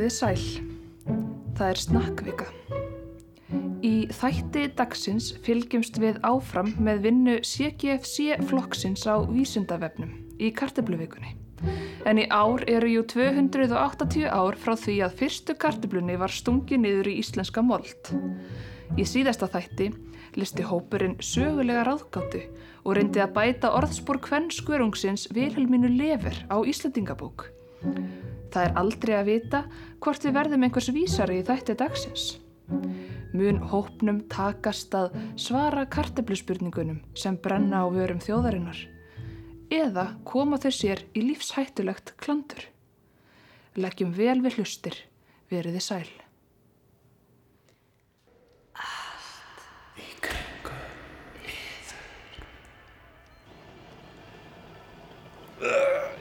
Komiði sæl. Það er snakkvika. Í þætti dagsins fylgjumst við áfram með vinnu CGFC flokksins á vísindavefnum í kartebluvikunni. En í ár eru jú 280 ár frá því að fyrstu karteblunni var stungið niður í íslenska mold. Í síðasta þætti listi hópurinn sögulega ráðgáttu og reyndi að bæta orðspór kvennskverungsins Vilhelminu Lever á Íslandingabók. Það er aldrei að vita hvort við verðum einhvers vísari í þætti dagsins. Mun hópnum takast að svara kartebluspurningunum sem brenna á vörum þjóðarinnar eða koma þau sér í lífshættulegt klandur. Leggjum vel við hlustir, veriði sæl.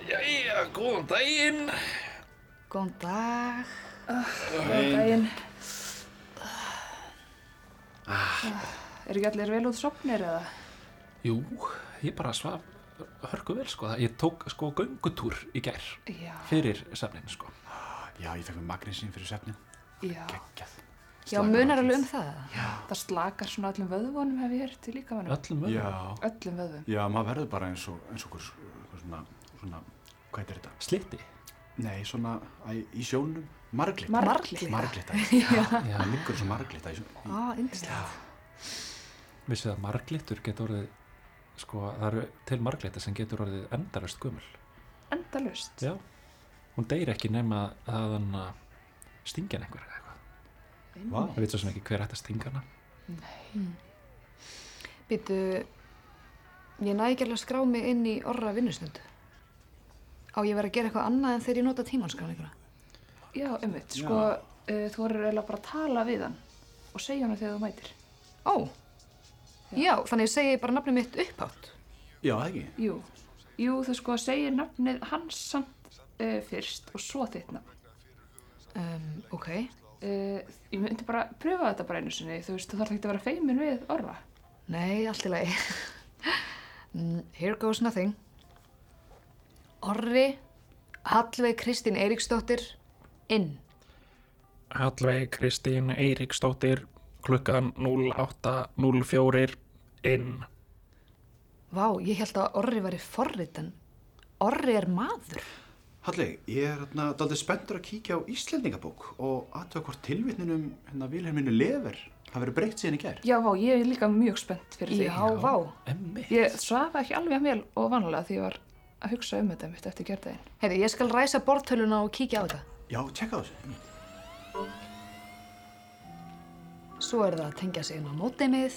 Jæja, góðan daginn. Góðan dag. Góðan daginn. Er ekki allir vel út sopnir eða? Jú, ég bara svaf hörku vel, sko. Ég tók, sko, göngutúr í gær Já, fyrir sefnin, sko. Já, ég fekk með magrinsinn fyrir svefnin. já. Geggjað. Já, munar alveg um það. Það slakar svona öllum vöðvonum hef ég hert í líkamannum. Öllum vöðum. Já, Öllum vöðvum. já, maður verður bara eins og, eins og svona, svona, hvað heitir þetta? Slitti. Nei, svona, æ, í sjónum, marglita. Marglita. Marglita, Já. það liggur svo marglita í sjónum. Á, indislegt. Vissið að marglittur getur orðið, sko, það eru til marglita sem getur orðið endalust gömul. Endalust. Já. Hún deyr ekki nema að hann stingja einhver eða eitthvað. Vá. Það veit svo sem ekki hver ætti að stinga hana. Býtu, ég næ ekki alveg að skrá mig inn í orra vinnusnund. Á ég verið að gera eitthvað annað en þegar ég nota tímanskráningra. Já, umvitt. Sko, uh, þú voru eiginlega bara að tala við hann og segja hann þegar þú mætir. Ó, já, þannig ég segi bara nafnið mitt upphátt. Já, ekki. Jú, jú, þú sko segir nafnið hans samt uh, fyrst og svo þitt nafn. Um, ok, Uh, ég myndi bara pröfa þetta bara einu sinni, þú veist, þú þarf ekki að vera feimin við orra. nei, allt í lagi. Mm, Here goes nothing. Orri, Hallveig Kristín Eiríksdóttir, inn. Hallveig Kristín Eiríksdóttir klukkan 08.04 inn. Vá, ég held að Orri væri forrit en Orri er maður. Halli, ég er hérna daldið spenntur að kíkja á Íslendingabók og aðtöða hvort tilvitninum hérna Vilhelminu Lever hafi verið breytt síðan í gerð. Já, vá, ég er líka mjög spennt fyrir því. Já, vá. Ég svafa ekki alveg að mél og vanlega því ég var að hugsa um þetta mitt eftir gerðdægin. Heiði, ég skal ræsa bortöluna og kíkja á þetta. Já, tjekka þessu. Svo er það að tengja sig inn á móteimið.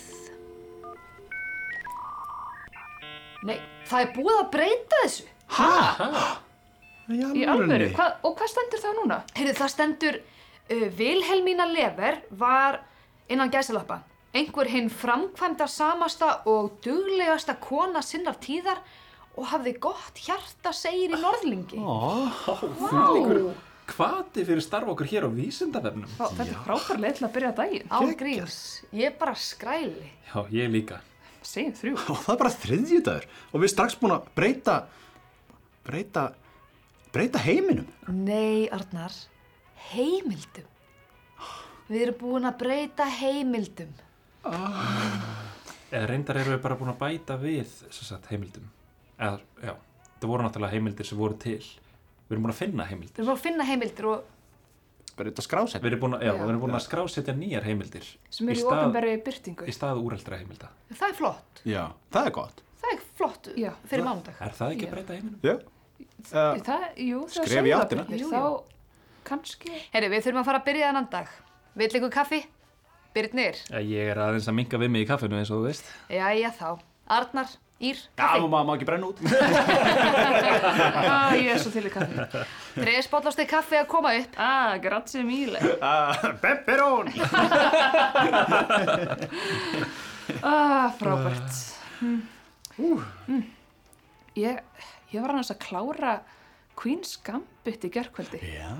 Nei, það er búið að breyta þessu. Í alvöru? Hva, og hvað stendur það núna? Heyrðu, það stendur uh, Vilhelmína Lever var innan gæsalappa. Einhver hinn framkvæmda samasta og duglegasta kona sinnar tíðar og hafði gott hjarta segir í norðlingi. Fylgur hvati fyrir starf okkur hér á vísindavefnum. Þetta er frábær leið til að byrja daginn. Á gríms, ég er bara skræli. Já, ég líka. Segjum þrjú. Og það er bara þriðjudagur og við erum strax búin að breyta, breyta, breyta heiminum. Nei, Arnar, heimildum. Við erum búin að breyta heimildum. Eða reyndar erum við bara búin að bæta við sem sagt, heimildum. Eða, já, það voru náttúrulega heimildir sem voru til. Við erum búin að finna Við heimildir. erum búin að finna heimildir og. Við erum búin að, já, Já. við erum búin að skrásetja nýjar heimildir. Sem er í ofinberri byrtingu. Í stað úreldra heimilda. það er flott. Já, það er gott. Það er flott Já. fyrir mánudag. Er það ekki Já. að breyta heiminum? Já. Uh, Það, jú, það Skref í áttina. Þá kannski... Herri, við þurfum að fara að byrja þennan dag. Vill ykkur kaffi? Birnir? Já, ég er aðeins að minga við mig í kaffinu eins og þú veist. Jæja þá. Arnar, Ír, já, kaffi. maður má ekki brenna út. Ah, ég er svo til í kaffi. Tres bollasteg kaffi að koma upp. Ah, grazie mille. Uh, Pepperón! Ah, frábært. Mm. Mm. Ég, ég var annars að klára Queen's Gambit í gerkvöldi. Já.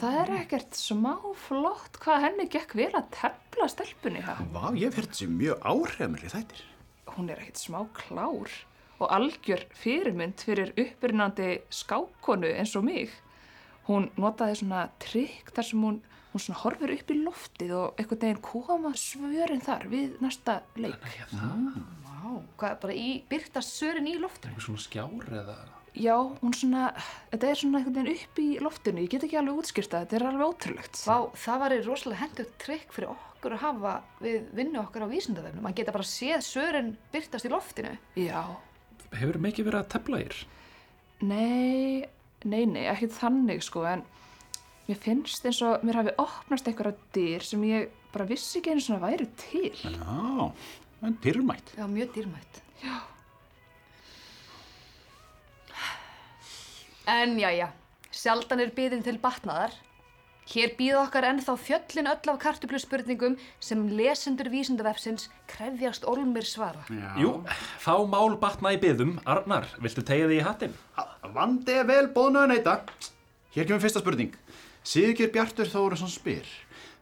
Það er ekkert smá flott hvað henni gekk vel að tefla stelpunni. Ha? Vá, ég þessi mjög áhrifamili þættir. Hún er ekkert smá klár og algjör fyrirmynd fyrir uppbyrnandi skákonu eins og mig. Hún notaði svona trikk þar sem hún, hún svona horfir upp í loftið og einhvern veginn koma svörin þar við næsta leik. Nei, það Vá, hvað, bara í, byrtast sörin í loftinu? er svona skjár eða Já, hún svona, þetta er svona einhvern veginn upp í loftinu, ég get ekki alveg útskýrt það, þetta er alveg ótrúlegt. Vá, það var rosalega hendugt trikk fyrir okkur að hafa við vinnu okkar á vísindavefnum. Að geta bara séð sörin byrtast í loftinu. Já, Hefur mikið verið að tefla þér? nei, nei, nei, ekki þannig sko, en mér finnst eins og mér hafi opnast einhverja dyr sem ég bara vissi ekki einu svona væri til. Já, en dyrmætt. Já, mjög dýrmætt. Já. En já, já, sjaldan er byðin til batnaðar. Hér býða okkar ennþá fjöllin öll af kartublu spurningum sem lesendur vísindavefsins krefjast olmir svara. Já. Jú, fá mál batna í byðum. Arnar, viltu tegja þig í hattinn? Vandi er vel bóðna að neyta. Hér kemur fyrsta spurning. Sigurgeir Bjartur Þórusson spyr.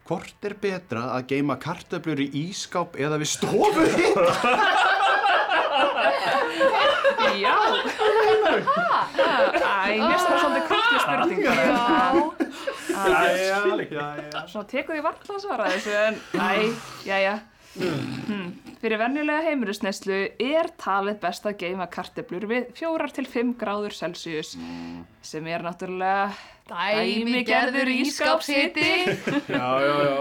Hvort er betra að geima kartöflur í ískáp eða við stofu hitt? Já, æ, mér finnst það svolítið kraftig spurning. Já. Já. Svona tekur því varla að svara þessu en æ, jæja. Hmm. Fyrir venjulega heimilisneslu er talið best að geima karteblur við 4 til 5 gráður Celsius sem er náttúrulega Dæmigerður ísskápshiti. Já, já, já.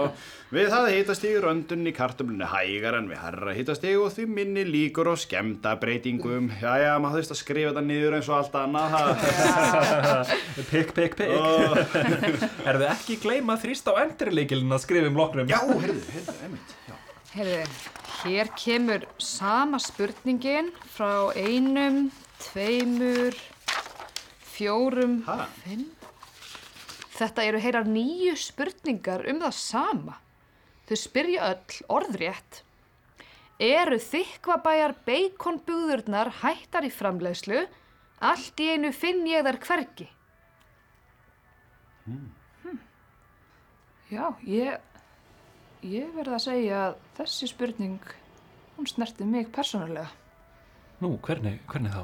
Við það hitastíg röndun í kartöflunni hægar en við herra hitastíg og því minni líkur og skemda breytingum. Já, já, maður þurft að skrifa þetta niður eins og allt annað. ha. Pikk, pikk, pikk. Er þið ekki gleyma að þrýsta á endirleikilin að skrifa um loknum? Já, heyrðu, heyrðu, einmitt. Já. Heyrðu, hér kemur sama spurningin frá einum, tveimur, fjórum, Ha? fimm. Þetta eru heyrar nýju spurningar um það sama. Þau spyrja öll orðrétt. Eru þykvabæjar beikonbúðurnar hættar í framleiðslu? Allt í einu finn ég þar hvergi. Já, ég, ég verð að segja að þessi spurning, hún snerti mig persónulega. Nú, hvernig, hvernig þá?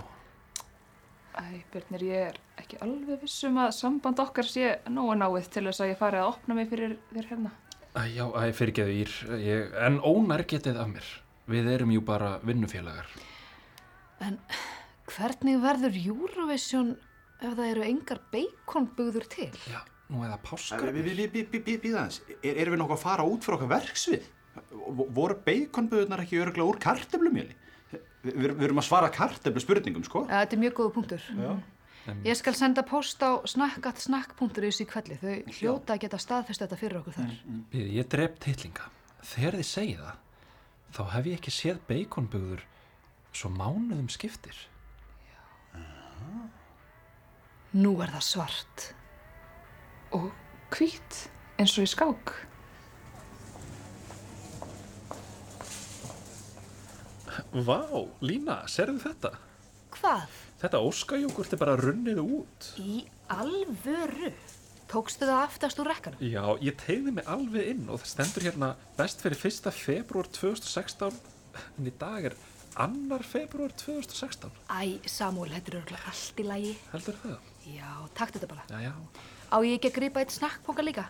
Æ, Björnir, ég er ekki alveg vissum að samband okkar sé nógu náið til þess að ég fari að opna mig fyrir þér hérna. Æ, já, æ, fyrirgeðu ír, ég, en ónær getið af mér. Við erum jú bara vinnufélagar. En hvernig verður Eurovision ef það eru engar beikonbúður til? Já, nú eða páskar. Við, við, við, við, við, við aðeins, er, erum við nokkuð að fara út fyrir okkar verksvið? Voru beikonböðunar ekki örglega úr kartöflumjöli? Vi, við, við erum að svara kartöflu spurningum, sko? Ja, þetta er mjög góða punktur. Já. Ég skal senda post á snakkatsnakk.is í kvelli. Þau hljóta að geta staðfest þetta fyrir okkur þar. Ég, ég drep titlinga. Þegar þið segið það, þá hef ég ekki séð beikonbugður svo mánuðum skiptir. Nú er það svart. Og hvít, eins og í skák. Vá, Lína, serðu þetta? Hvað? Þetta óskajógurt er bara runnið út. Í alvöru? Tókstu það aftast úr rekkanum? Já, ég tegði mig alveg inn og það stendur hérna best fyrir 1. februar 2016 en í dag er annar februar 2016. Æ, Samúl, þetta er örgulega allt í lagi. Heldur það? Já, takk þetta bara. Já, já. Á ég ekki að grípa eitt snakkpoka líka?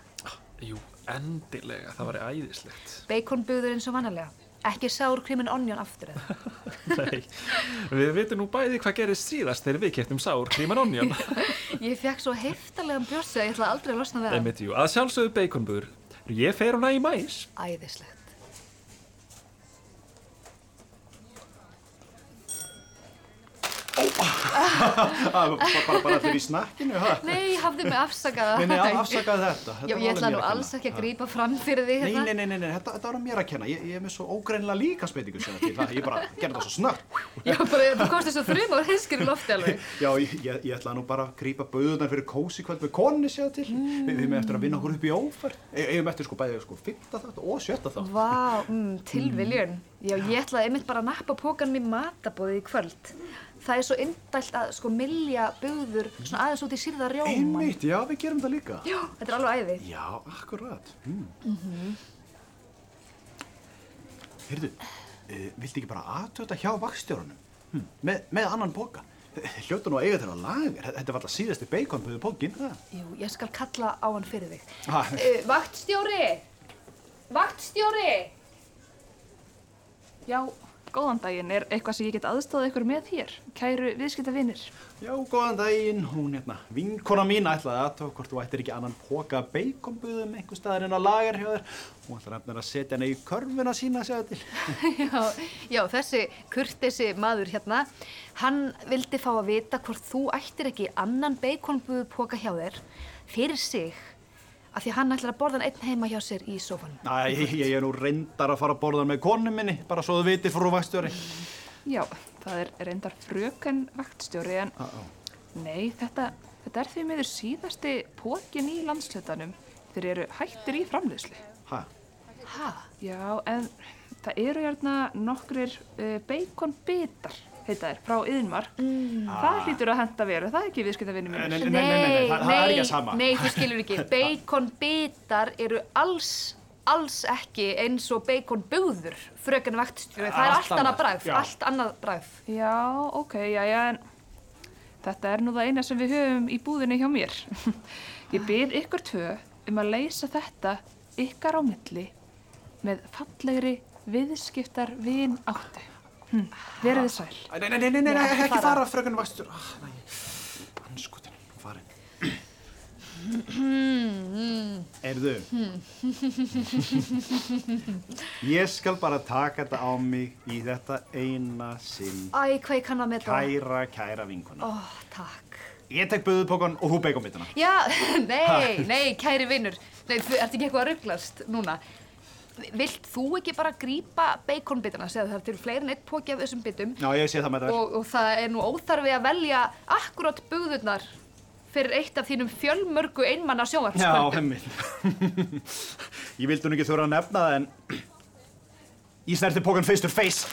Jú, endilega, það var æðislegt. Beikonbúður eins og vanalega. Ekki cream and onion aftur eða. Nei, við veitum nú bæði hvað gerist síðast þegar við keftum sár, kríman onjón. Ég fekk svo heiftarlegan bjössi að ég ætla aldrei að losna við hann. Einmitt, jú, að sjálfsögðu beikonbúður. Ég fer hana í mæs. Æðislegt. bara, bara, bara allir í snakkinu, ha? Nei, hafði mig afsakaða. Nei, nei, afsakaði þetta. þetta Já, ég ætla nú alls ekki að grípa fram fyrir Nei, hérna. nei, nei, nei, nei, þetta, þetta var mér að kenna. Ég, ég er með svo ógreinilega líka speitingu ég bara gerði það svo snögt. Já, bara þú komst þessu þrjum og hinskir í lofti alveg. Já, ég, ég, ég ætla nú bara að grípa bauðunar fyrir kósi kvöld með konni sér til. Mm. Við höfum eftir að vinna okkur upp í ófærd. Við höfum eftir sko bæðið sko fyrta þátt og sjötta þátt. Vá, mm, tilviljun. Já, ég ætlaði einmitt bara að nappa pókan mér matabóði í kvöld. Það er svo indælt að sko milja bugður svona aðeins út í sýrða rjóman. Einmitt, já, við gerum það líka. Já, þetta er alveg æði. Já, akkurat. Mm. Heyrðu, uh, viltu ekki bara aðtöta hjá vakstjórunum? Hm, með, með annan boka. Hljóttu nú að eiga þeirra lager. Þetta var alltaf síðasti beikonbuðu pókin. Ha? Jú, ég skal kalla á hann fyrir þig. Ha. Uh, vaktstjóri! Vaktstjóri! Já, góðan daginn. Er eitthvað sem ég get aðstóðið ykkur með hér? Kæru viðskiptavinir. Já, góðan daginn. Hún hérna, vinkona mín ætlaði að tók hvort þú ættir ekki annan póka beikonbuðum einhver staðar inn á þér. Hún ætlar eftir að setja hana í körfuna sína að segja til. já, já, þessi kurtesi maður hérna, hann vildi fá að vita hvort þú ættir ekki annan beikonbúðu póka hjá þér fyrir sig af því hann ætlar að borða hann einn heima hjá sér í sófanum. Æ, ég er nú reyndar að fara að borða með konu minni, bara svo þú viti frú vakstjóri. Já, það er reyndar fröken vaktstjóri en Á, á. nei, þetta, þetta er því miður síðasti pókin í landslutanum. Þeir eru hættir í framleiðslu. Hæ? Ha? Já, en það eru hérna nokkrir uh, beikonbitar, heita þeir, frá Yðinmark. Það hlýtur að henda veru, það er ekki viðskiptavinni Nei, mínir. nei, nei, nei, nei, það, er ekki að sama. Nei, þú skilur ekki. Beikonbitar eru alls, alls ekki eins og beikonbúður, fröken vaktstjóri. Það er Allt allt annað já. allt annað bragð. Já, ok, já, já, en þetta er nú það eina sem við höfum í búðinni hjá mér. Ég byrð ykkur tvö um að leysa þetta ykkar á milli með fallegri viðskiptar vin áttu. Hm, verið þið sæl. Æ, Nei, nei, nei, nei, nei, Nei, ekki, fara. fara, frökun vakstjóri. Ah, nei, anskutin, farin. Erðu? Ég skal bara taka þetta á mig í þetta eina sinn. Æ, hvað ég kann að með það? Kæra, kæra vinkuna. Ó, takk. Ég tek buðupókan og hú beikonbitana. Já, nei, nei, kæri vinnur. Nei, þú ert ekki eitthvað að rugglast núna. Vilt þú ekki bara grípa beikonbitana, segja það til fleiri en eitt póki af þessum bitum Já, ég sé það með það. og, og það er nú óþarfi að velja akkurát bugðurnar fyrir eitt af þínum fjölmörgu einmanna Já, sjónvarpskvöldum. hemmil. ég vildi nú ekki þurfa að nefna það en ég snerti pókan face to face.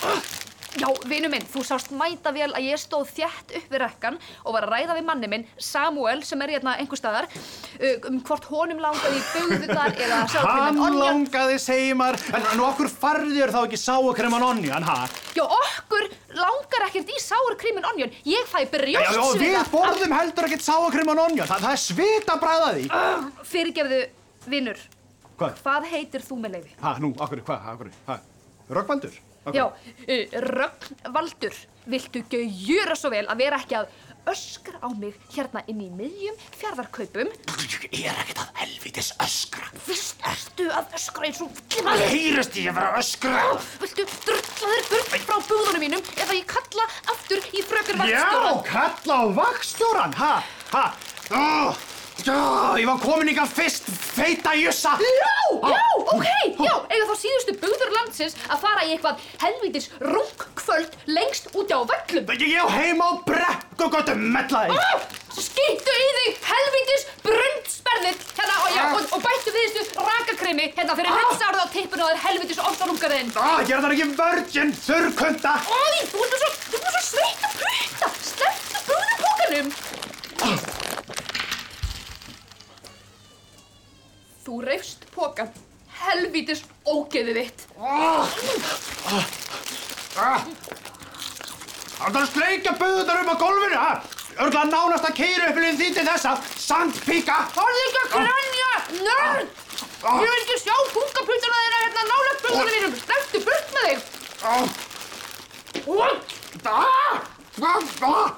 Já, vinu minn, þú sást mæta vel að ég stóð þjætt upp við rekkan og var að ræða við manni minn, Samuel, sem er hérna einhver staðar, uh, um hvort honum langaði í bugðurnar eða Hann sjálfkrimin onja. langaði, segir maður, en, okkur farðir þá ekki sáakreman onjan, ha? Já, okkur langar ekkert í and onion. Ég fæ Já, já, og brjóstsvita. við borðum heldur ekkert sáakreman onjan, það, það er svita bræðaði. Fyrirgefðu, vinnur, Hvað? hvað heitir þú með leiði? Ha, nú, okkur, hvað, okkur, hvað? Röggvaldur? Af Já, uh, Rögnvaldur, viltu gjöra svo vel að vera ekki að öskra á mig hérna inn í miðjum fjardarkaupum? Ég er ekkert að helvitis öskra. Vist ertu að öskra eins og Það heyrast ég að vera að öskra. Viltu drulla þér burt frá búðunum mínum eða ég kalla aftur í frökun Já, vaktstjóran? kalla á vakstjóran, ha, ha, ó, já, ég var komin ykkar fyrst, feita jussa. Já, já, ok, já, eiga þá síðustu bugður landsins að fara í eitthvað helvítis rungkvöld lengst úti á völlum. Ég á heima á brekkugötu mellaði. Skýttu í þig helvítis brundsperðið hérna og, já, og, og bættu við þessu rakakremi hérna fyrir hensárið á tippinu og er helvítis orðanungarinn. Ah, ég er það ekki virgin, þurrkunda. Ói, þú ert svo, svo sveitt að putta, slepptu bugðupókanum. Þú reyfst pókan, helvítis ógeðið þitt. Það er sleikja buðunar um á gólfinu, ha? Örgla nánast að keira upp í því til þessa sandpíka. Horfðu ekki að kranja, nörd! Ég vil ekki sjá punkaputtuna þeirra hérna nálega bugunum mínum. Slepptu burt með þig. Ah, ah, ah,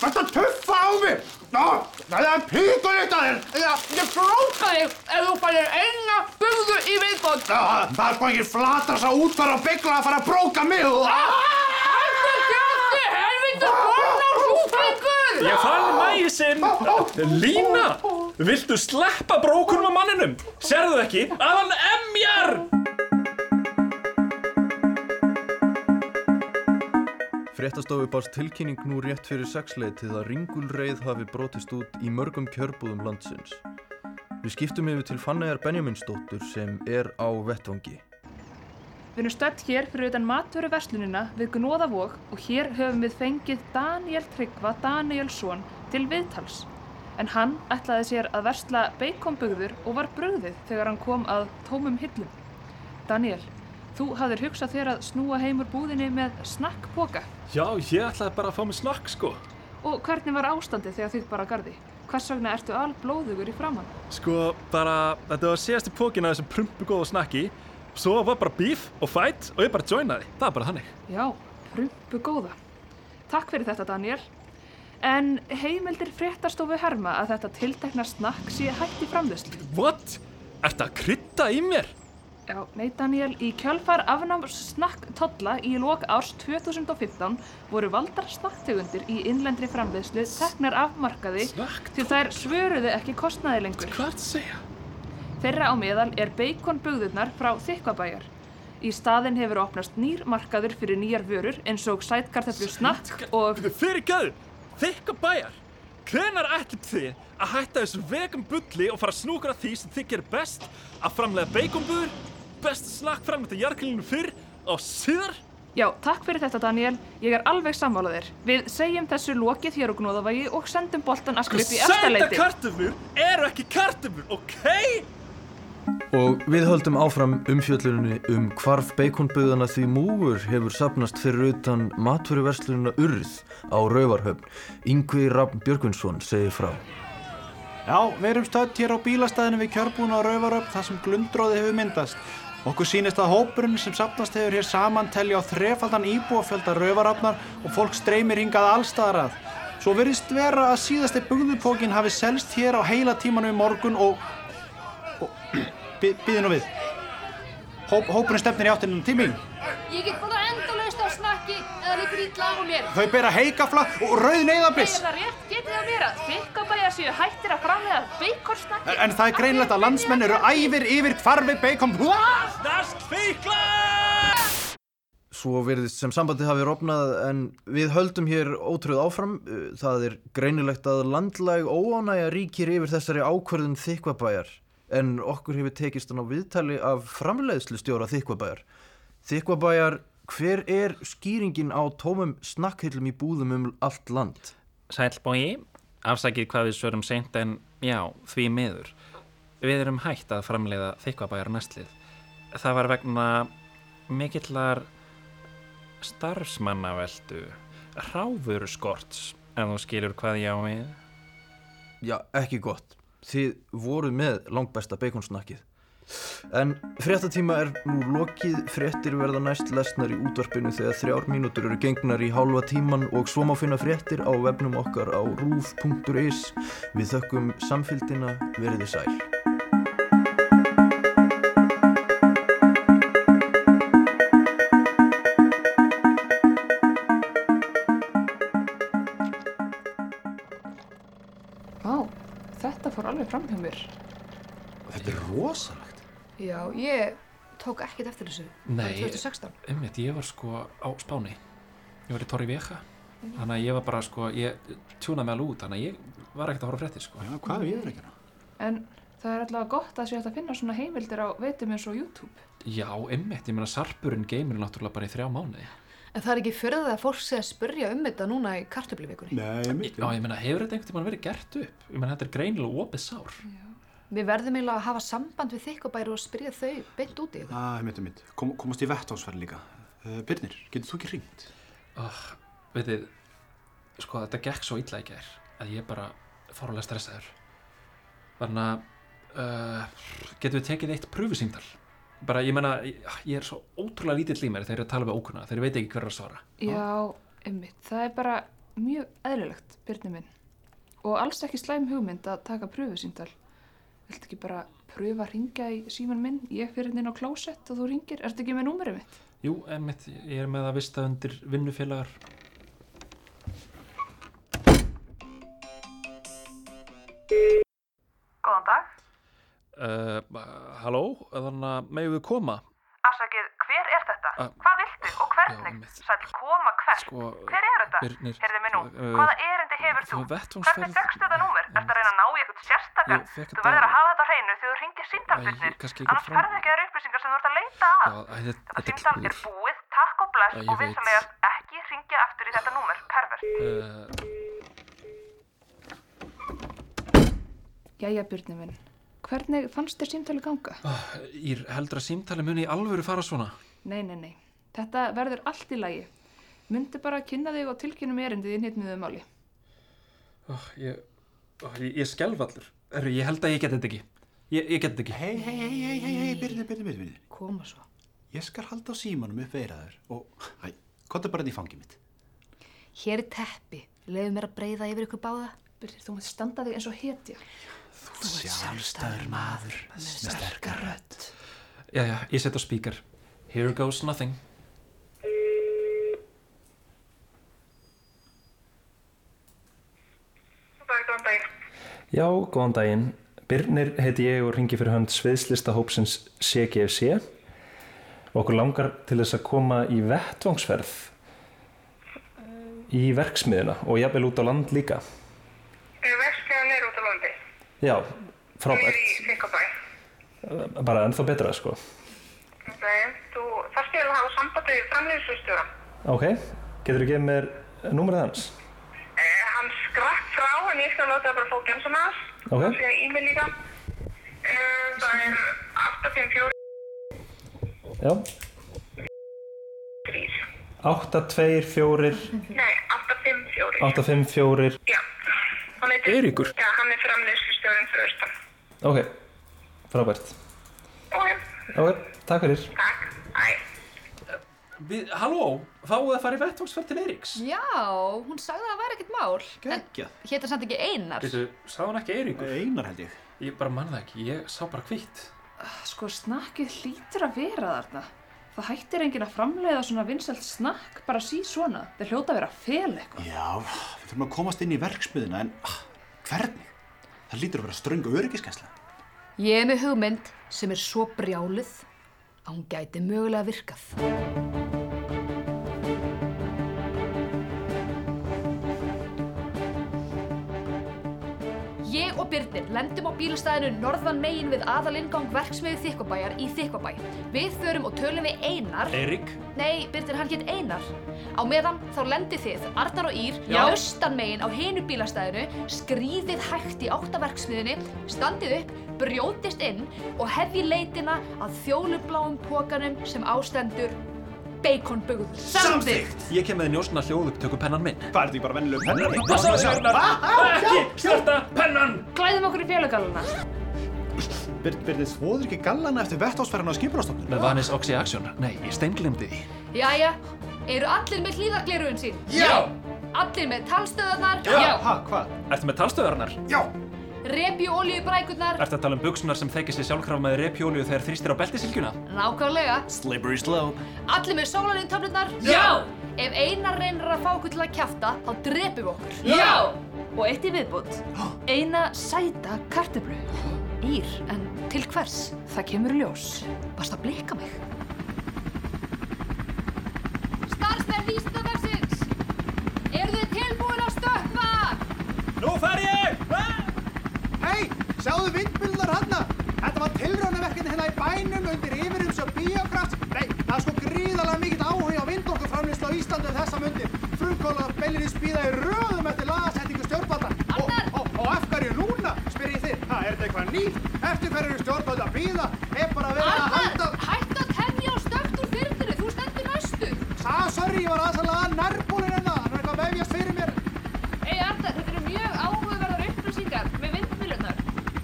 Þetta tuffa á mig. Ah, Það er píkur eitt að þér. Já, ég fróka þig ef þú fælir eina bugu í viðbót. Ah, Það er bara ekki flatras að útfara og byggla að fara að bróka mig. Ah, Hættu kjátti, helvita konna súpengur! Ég fann mæsinn! Lína! Viltu sleppa brókunum á manninum? Serðu ekki að hann emjar? Fréttastofu barst tilkynning nú rétt fyrir sexleitið að ringulreið hafi brotist út í mörgum kjörbúðum landsins. Við skiptum yfir til Fannegar Benjaminsdóttur sem er á vettvangi. Við erum stödd hér fyrir utan matvöru verslunina við Gnóðavog og hér höfum við fengið Daniel Tryggva Danielsson til viðtals. En hann ætlaði sér að versla beikonbugður og var brugðið þegar hann kom að tómum hillum. Daniel, Þú hafðir hugsað þér að snúa heim úr búðinni með snakkpoka. Já, ég ætlaði bara að fá mig snakk, sko. Og hvernig var ástandið þegar þið bara gardi? Hvers vegna ertu alblóðugur í framann? Sko, bara, þetta var síðasti pókin af þessum prumpu góða snakki. Svo var bara bíf og fætt og ég bara joinaði. Það er bara þannig. Já, prumpu góða. Takk fyrir þetta, Daniel. En heimildir fréttastofu herma að þetta tiltekna snakk sé hægt í framlöslu. What? Ertu að krydda í mér? Já, nei Daniel, í kjölfar afnáms snakktolla í lok árs 2015 voru valdar snakktegundir í innlendri framleiðslu teknar af markaði Snakk? til þær svöruðu ekki kostnaði lengur. Hvað segja? Þeirra á meðal er beikonbugðurnar frá Þykkvabæjar. Í staðinn hefur opnast nýr markaður fyrir nýjar vörur eins og sætkarteflu snakk og... Fyrir gæðu, þykka bæjar. Hvenar ætlit þið að hætta þessu vegum bulli og fara að snúkra því sem þið gerir best að framlega beikonbuður, best snakk framlega jarkilinu fyrr og síðar? Já, takk fyrir þetta Daniel. Ég er alveg sammálaðir. Við segjum þessu lokið hér á Gnóðavægi og sendum boltan aftur upp í Sæta efstaleiti. kartöflur eru ekki kartöflur, ok? Og við höldum áfram umfjöllunni um hvarf beikonböðana því múgur hefur sapnast fyrir utan matveruverslununa Urð á Rauvarhöfn. Yngvi Raffn Björgvinsson segir frá. Já, við erum stödd hér á bílastæðinu við kjörbúna á Rauvaröfn þar sem glundróði hefur myndast. Okkur sýnist að hópurinn sem sapnast hefur hér saman telja á þrefaldan íbúafjölda Rauvaröfnar og fólk streymir hingað allstaðar að. Svo verðist vera að síðasti bugðupókin hafi selst hér á heila tímanu í morgun og... og Býði nú við. Hóp, hópurinn stefnir í áttinum til mín. Ég get bara snakki eða líkur ítla á mér. Þau bera heikafla og rauð neyðabliss. Er það rétt? Getið það vera? Þykkabæjar séu hættir að framlega beikonsnakki? En, en það er greinlegt að landsmenn eru æfir yfir hvarfi bacon. Snask fíkla! Svo verðist sem sambandið hafi rofnað en við höldum hér ótrúð áfram. Uh, Það er greinilegt að landlæg óánægja ríkir yfir þessari ákvörðun þykvabæjar en okkur hefur tekist hann á viðtali af framleiðslu stjóra þykvabæjar. Þykvabæjar, hver er skýringin á tómum snakkhillum í búðum um allt land? Sælbói, afsakið hvað við svörum seint en já, því miður. Við erum hægt að framleiða þykvabæjar næstlið. Það var vegna mikillar starfsmannaveldu, ráfur skorts, ef þú skilur hvað ég á við. Já, ekki gott. Þið voruð með langbesta beikonsnakkið. En fréttatíma er nú lokið, fréttir verða næst lesnar í útvarpinu þegar þrjár mínútur eru gengnar í hálfa tíman og svo má finna fréttir á vefnum okkar á rúf.is. Við þökkum samfylgdina, veriði sæl. Vá, þetta fór alveg fram hjá mér. Þetta er rosalegt. Já, ég tók ekkert eftir þessu. Nei, Árið 2016. einmitt, ég var sko á Spáni. Ég var í Torri Veja. Þannig að ég var bara sko, ég tjúnaði mig alveg út, þannig að ég var ekkert að horfa fréttir sko. Já, hvað er við ekki ná? En það er allavega gott að sé að finna svona heimildir á veitum eins og YouTube. Já, einmitt, ég meina sarpurinn geymir náttúrulega bara í þrjá mánuði. En það er ekki fyrir það að fólk sé að spurja um þetta núna í kartöfluvikunni. Nei, mitt. Já, ég meina, hefur þetta einhvern tímann verið gert upp? Ég meina, þetta er greinilega opið sár. Við verðum eiginlega að hafa samband við þykkabæri og spyrja þau beint út í það. Það er mitt, mitt. Kom, komast í vettásferð líka. Uh, Birnir, getur þú ekki ringt? Oh, veit þið, sko, þetta gekk svo illa í gær að ég bara fórulega stressaður. Þannig að, uh, getum við tekið eitt pröfusýndal? Bara, ég meina, ég, ég er svo ótrúlega lítill í mér þegar ég er að tala við ókunna, þegar ég veit ekki hver er að svara. Já, einmitt. Það er bara mjög eðlilegt, Byrni minn. Og alls ekki slæm hugmynd að taka pröfusýndal. Viltu ekki bara pröfa að ringja í síman minn? Ég fyrir inn á klósett og þú ringir. Ertu ekki með númerið mitt? Jú, einmitt, ég er með að vista undir vinnufélagar. Góðan dag. Uh, halló, þannig að megum við koma? Afsakið, hver er þetta? Ah, Hvað viltu og einmitt. Sæll koma hvert? Sko, Hver er þetta? Heyrðu mig nú, uh, hvaða erindi hefur þú Hvernig fegstu þetta númer? Ertu að reyna ná eitthvað sérstakann? Ég Þú verður að hafa þetta hreinu þegar þú ringir síndalbyrnir. Annars ferðu ekki þær upplýsingar sem þú ert að leita að. Já, þetta, síndal er búið, takk og bless Æ, ég og veit. vinsalegast ekki ringja aftur í þetta númer, pervert. Uh, Jæja, Byrni minn. Hvernig fannst þér símtali ganga? Ír, heldur að símtali muni í alvöru fara svona? Nei, nei, nei. Þetta verður allt í lagi. Myndi bara kynna þig og tilkynna mér erindið í nýttmiðu máli. Oh, ég, oh, ég, ég skelf allur. Herru, ég held að ég get þetta ekki. Ég, ég get þetta ekki. Hei, hei, hei, hei, hei, byrði, byrði, byrði. Koma svo. Ég skal halda á símanum upp veiraður og, hæ, kottu bara þetta í fangið mitt. Hér er teppi. Leðu mér að breyða yfir ykkur báða. Byrðir, þú mátt standa þig eins og hetja. Sjálfstæður maður með sterkar rödd. Já, já, ég set á spíkar. Here goes nothing. Já, góðan daginn. Birnir heiti ég og ringi fyrir hönd sviðslistahópsins CGFC. Okkur langar til þess að koma í vettvangsferð í verksmiðina og jafnvel út á land líka. Verksmiðan er út á landi. Já, Hún er frábært. í Þykkabæ. Bara ennþá betra, sko. Nei, þú þarf til að hafa samband við framlýðsustjóra. Ok, getur þú gefið mér númerið hans? Eh, hann skrakk frá en ég skal láta það bara fá gemsum hans. Ok. Það sé e-mail líka. Eh, það er 854 Já. 3. 824 Nei, 854. 854 Já. Hann heitir... Eiríkur? Já, hann er framlýðsustjórin fyrir austan. Ok, frábært. Ok, Ok, takk fyrir. takk. Æ. Við, halló, fáið að fara í vettvangsferð til Eiríks? Já, hún sagði að það væri ekkert mál. Geggjað. En hétt samt ekki Einar. Veitu, sá hann ekki Eiríkur? Einar held ég. Ég bara mann það ekki, ég sá bara hvitt. Sko, snakkið hlýtur að vera þarna. Það hættir enginn að framleiða svona vinsælt snakk bara sí svona. Það hljóta að vera fel eitthvað. Já, við þurfum að komast inn í verksmiðina en ah, hvernig? Það lítur að vera ströngu öryggiskesla. Ég er með hugmynd sem er svo brjáluð að hún gæti mögulega virkað. Og Byrnir lendum á bílastæðinu norðan megin við aðalingang verksmiðu Þykkvabæjar í Þykkvabæ. Við förum og tölum við Einar. Eirík? Nei, Byrnir, hann hétt Einar. Á meðan þá lendið þið, Arnar og Ír, austan megin á hinu bílastæðinu, skrýðið hægt í áttaverksmiðinni, standið upp, brjótist inn og hefji leitina að þjólubláum pókanum sem ástendur beikonbugður. Samþykkt! Ég kem með njósna hljóðupptöku pennan minn. Hvað er því bara vennileg pennar? Passaðu sig, Arnar! Ekki starta pennan! Klæðum okkur í fjölugalluna. Byrðið þvóður ekki gallana eftir vettásferðan á skipurastofnun? Með Vanis Oxy Action. Nei, ég steinglimdi því. Jæja, eru allir með hlýðargleruðin sín? Já! Allir með talstöðarnar? Ha, hvað? Ertu með talstöðarnar? Já! Repjuolíubrækurnar? Ertu að tala um buksunar sem þekkir sér sjálfkraf með repjólíu þegar þrýstir á beltisilgjuna? Nákvæmlega. Slippery slope. Allir með sólarinn Já! Ef einar reynir að fá okkur til að kjafta, þá drepum við okkur. Já! Og eitt í viðbútt. Eina sæta kartöflu. Ír, en til hvers? Það kemur í ljós. Varst að blika mig? Starfsmenn vísindadagsins! Eru þið tilbúin að stökkva? Nú fer ég! Hei, sjáðu vindmjölunar hanna! Þetta var tilraunaverkefni hérna í bænum undir yfirumsjá Biokrafts. Nei, það er sko gríðarlega mikill áhuga á vindorkuframlýslu á Íslandi um þessa mundir. Frumkólar beilinni spýða í röðum eftir lagasetningu stjórnvalda. Og, og, og af hverju núna, spyr ég þið? Ha, er þetta eitthvað nýtt? Eftir hverju eru stjórnvalda býða? Er bara verið að halda... Arnar, hættu að tefja og stökkt úr þyrninu, þú stendur næstur. Sá, sorry, ég var aðeins að laga nærbúlinn hérna. Ei, Arnar, þetta eru mjög áhugaverðar upplýsingar með vindmjölunar.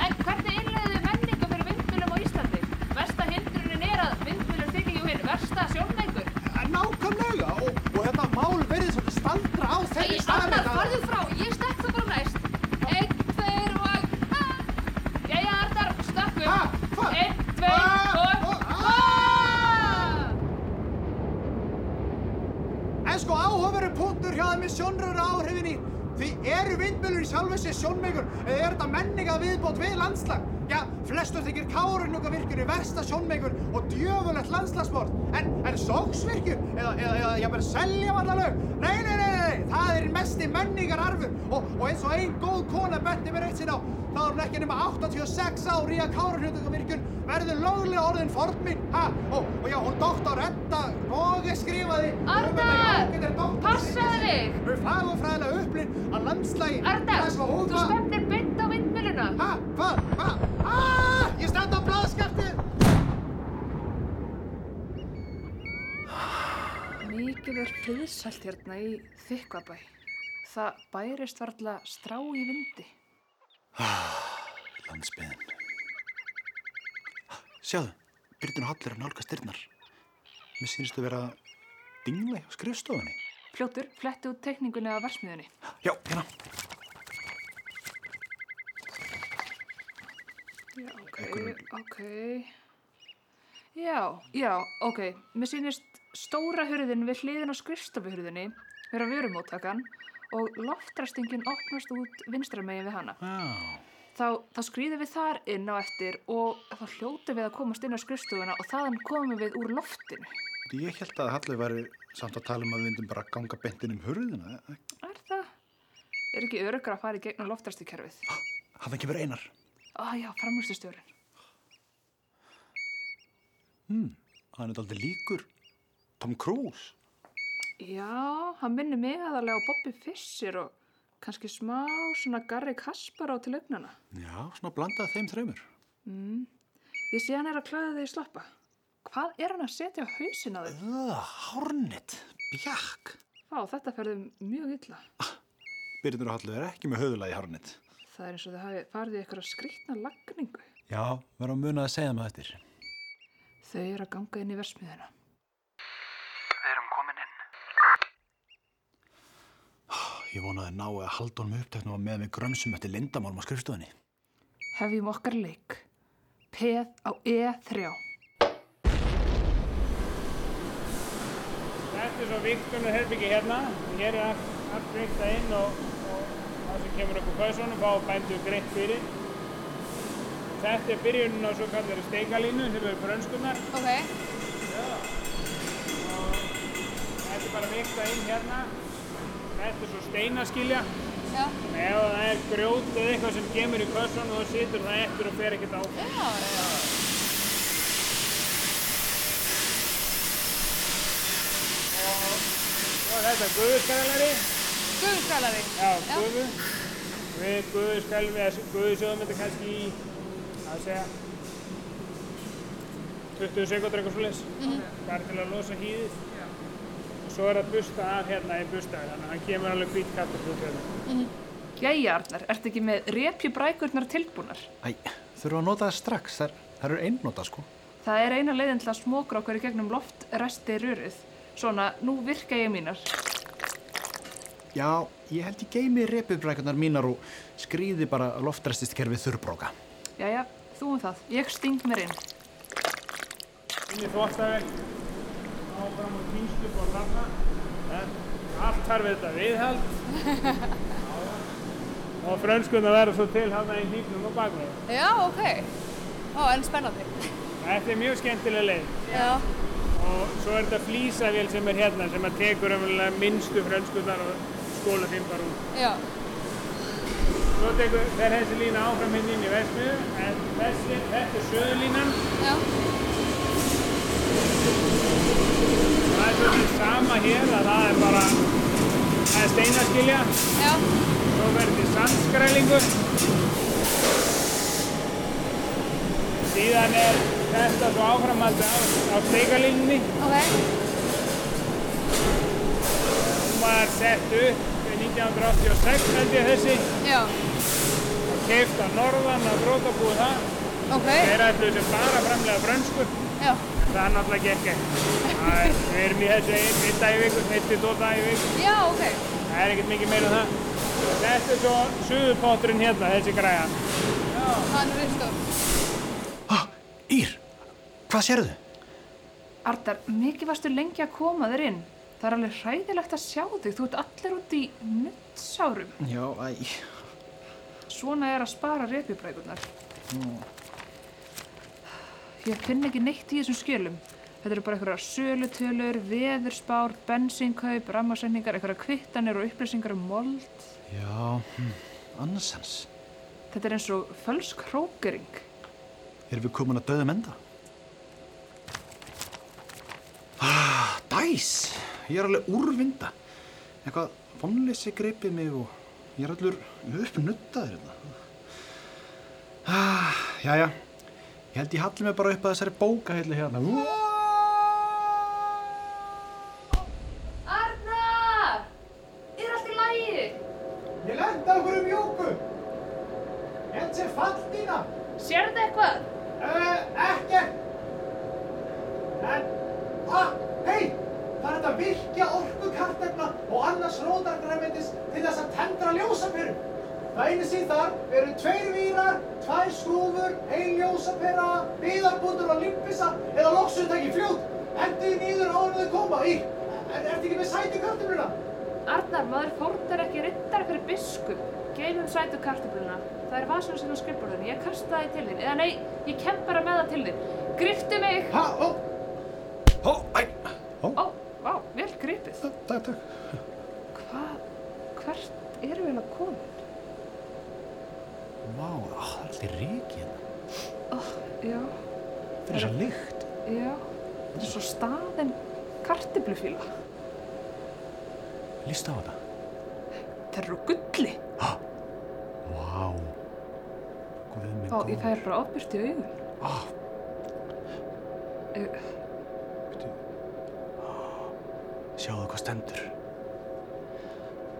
En hvernig innleiðið þið menningu fyrir vindmjölum á Íslandi? Versta hindrunin er að vindmjölur þykja jú hinn versta sjónmengur. Nákvæmlega, og, og þetta mál verið svolítið staldra á þeirri Ei, staðreynd Arnar, að- farðu frá, ég stekk það bara næst. Einn, tveir og... Ha! Jæja, Arnar, stökkum. Ha, hvað? Einn, tveir og... Ah! En sko áhugaveru punktur hjá þeim með sjónröru áhrifinni. Því eru vindmjölur í sjálfu sér sjónmengur eða er þetta menninga viðbót við landslag? Já, flestur þykir Kárahnjúkavirkjun í versta sjónmengur og djöfulegt landslagsmort. En, en sóksvirkjun eða, eða, eða jafnvel seljavallalög? Nei, nei, nei, nei, það er mesti menningararfur og, og eins og ein góð kona bendi mér eitt sinn á, þá er hún ekki nema 86 ár í að Kárahnjúkavirkjun verður löglega orðin fornminn, ha? Og, og já, hún doktor Edda Voge skrifaði um doktorsritgerð passaðu þig. með fagurfræðilega upplinn að landslægi að þú stefnir beint á vindmjöluna. Hæ? Hvað? Hvað? Ah! Ég stend á blaðskafti! Mikið er friðsælt hérna í Þykkvabæ. Það bærist varla strá í vindi. Landsbyðin. Sjáðu, Byrnir Hall er að nálgast dyrnar. Mér sýnist að vera dingla hjá skrifstofunni. Fljótur, fletti út teikningunni af versmiðunni. Já, hérna. Já, ok, Einhverjum- ok. Já, já, ok. Mér sýnist stóra hurðin við hliðin á skrifstofuhurðinni vera vörumóttakan og loftræstingin opnast út vinstra megin við hana. Já. Þá, þá skrýðum við þar inn á eftir og þá hljótum við að komast inn á skrifstofuna og þaðan komum við úr loftinu. Ég held að Hallur væri samt að tala um að við myndum bara ganga bentin um hurðina. Er það? Er ekki örugra að fara í gegnum loftræstikerfið? Hafði ekki verið einar. Á já, framlustustjórin. Hmm, hann er aldrei líkur. Tom Cruise. Já, hann minnir mig aðalega á Bobby Fischer og kannski smá svona Garri Kaspar á til augnana. Já, svona blandað þeim þreymur. Mm. Ég sé hann er að klæða þig í sloppa. Hvað er hann að setja á hausin á þig? Það, hárnett, bjakk. Vá, þetta ferði mjög illa. Byrnir Hallur er ekki með höfuðlagi hárnett. Það er eins og hafi farið í eitthvað skrýtna lagningu. Já, verðum að muna að segja maður eftir. Þau eru að ganga inn í versmiðuna. Við erum komin inn. Ég vonaði að ná að halda honum uppteknum að með mig grömsum eftir lindamálum á skrifstofunni. Hefjum okkar leik. Peð á E E3. Þetta er svo viktunum herbyggi hérna. Hér er allt, allt viktað inn og, og það sem kemur upp á kausunum fá bændu greitt fyrir. Þetta er byrjunin á svo kallari steikalínu sem eru brönskunnar. Ok. Þetta er bara viktað inn hérna. Þetta er svo steinaskilja. Já. Ef það er grjót eða eitthvað sem kemur í kausunum þá situr það eftir og fer ekkert áfram. Já, já. Og þetta er guðuskalari. Guðuskalari? Já, guðu. Við guðuskalvi, eða guðusjóðum þetta kannski í, að segja, 20 sekundur eitthvað svoleiðis. Mhm. Bara til að losa hýðið. Svo er það busta af hérna í bustaði, þannig að hann kemur alveg hvít kattur út hérna. Jæja, Arnar, ertu ekki með repjubrækurnar tilbúnar? Æ, þurfum að nota það strax. Það, það eru einnota, sko. Það er eina leiðin til að smókra okkur í gegnum loft resti rörið. Svona, nú virka ég mínar. Já, ég held ég geimi repubrækunar mínar og skrýði bara loftræstist kerfið þurrbróka. Jæja, þú um það. Ég sting mér inn. Inn í þvóttavel, áfram og týnst upp á þarna. En allt þarf þetta viðhald. og frönskunna verður svo til hana í hýpnum og bakveg. Já, ok. Ó, en spennandi. Þetta er mjög skemmtileg leið. Já. Og svo er þetta flýsavél sem er hérna sem að tekur umverulega minnstu frönskunnar og skóla þeim bara út. Já. Svo tekur, fer þessi lína áfram hinn inn í vestmiðu, en þessi, þetta er söðurlínan. Já. Það er svolítið sama hér að það er bara, það er steinaskilja. Já. Svo verður til sandskrælingur. Síðan er þetta svo áframhaldi á, á steikalínunni. Ok. Hún var sett upp í 1986 held ég þessi. Já. Keift á norðan að drótabúið það. Ok. Þeir ætlu sem bara framlega brönsku. Já. Það er náttúrulega gekk er- Við erum í þessu einn, dag í viku, einn til tvo dag í viku. Já, ok. Það er ekkert mikið meira en það. Þetta er svo suðupotturinn hérna, þessi græja. Hann er ristur. Ír, hvað sérðu? Arnar, mikið varstu lengi að koma þér inn. Það er alveg hræðilegt að sjá þig. Þú ert allir út í nuttsárum. Já, æ. Svona er að spara repjubrækurnar. Ég finn ekki neitt í þessum skjölum. Þetta eru bara einhverjar sölutölur, veðurspár, bensínkaup, rammarsendingar, einhverjar kvittanir og upplýsingar um mold. Já, hm, annarsans. Þetta er eins og fölsk hrókering. Erum við komin að döðum enda? Ah, dæs! Ég er alveg úrvinda. Eitthvað vonleysi greipið mig og ég er allur uppnuttaður hérna. Ah, jæja, Ég held ég halli mig bara upp að þessari bóka heilu hérna. Arnar! Er allt í lagi? Ég lenda okkur um jóku. Enn sem fall dýna. Sér þetta eitthvað? Uh, ekki. En, að, hei! Það er þetta virkja orku kartegna og annars rótargræmyndis til þess að tendra ljósafyrum. Það einu síð þar eru tveir vírar, tvær skrúfur, ein ljósapera, byðarbútur og limpisa eða loksutæki fljót. Hendiði nýður áður en þau koma. Í, er, ertu ekki með sæti kartefnuna? Arnar, maður fórnar ekki riddar fyrir biskup. Geymum sætu kartöfluna. Það er vasan sem á skrifborðinu. Ég kasta það í til þín. Eða nei, ég kem bara með það til þín. Griftu mig! Ha, ó, Ó, æ, Ó, vá, vel gripið. takk, takk. Fyrir þess að lykt. já. Þetta er svo staðin kartöflufíla. Lýst á þetta. Það eru gulli. Vá. Guð minn ég góður. fær bara ofbyrst í augun. Ah, Uh, sjáðu hvað stendur.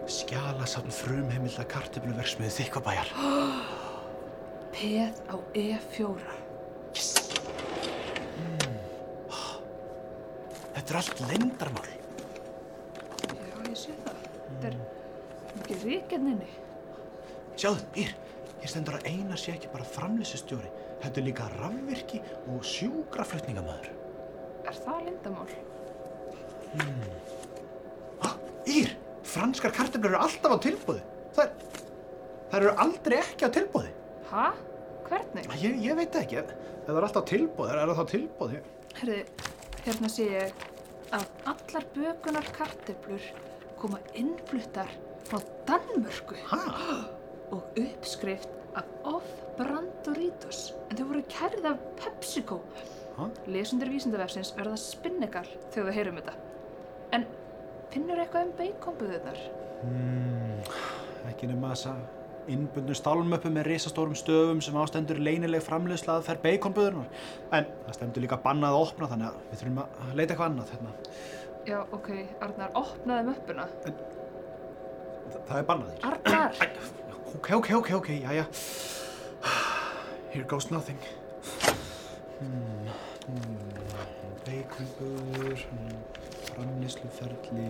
Skjalasafn frumheimilda kartöfluversmiðu þykkvabæjar. peð á E4. Þetta er allt leyndarmál. Já, ég sé það. Þetta er mikið ríkjarninni. Sjáðu, Ír, hér stendur að Einar sé ekki bara framlýsustjóri. Þetta er líka rafvirki og sjúkraflutningamæður. Er það lindamál? Ír, franskar kartöflur eru alltaf á tilbúði. Það, það eru aldrei ekki á tilbúði. Hæ? Hvernig? Ég, ég veit ekki. Ef það er alltaf tilbúði, er það þá tilbúði? Herði, hérna sé ég að allar bökunar kartöflur koma innfluttar frá Danmörku. Hæ? Og uppskrift af Off-Brandoritos. En þau voru kærið af PepsiCo. Ha? Lesundur vísindavefsins verða spinnegal þegar þau heyrum þetta. En finnur eitthvað um beikonbuðunar? Mm, ekki nema þessa innbundnu stálmöppu með risastórum stöfum sem ástendur leynileg framleiðsla að fer beikonböðurnar. En það stendur líka bannað að opna þannig að við þurfum að leita eitthvað annað. Hérna. Já, ok, Arnar, opnaði möppuna. Þa- Það er bannað þér. Arnar! Ok, ok, ok, ok, jæja. Here goes nothing. Hmm, hmm, Beikonböður, hmm, framleiðsluferli,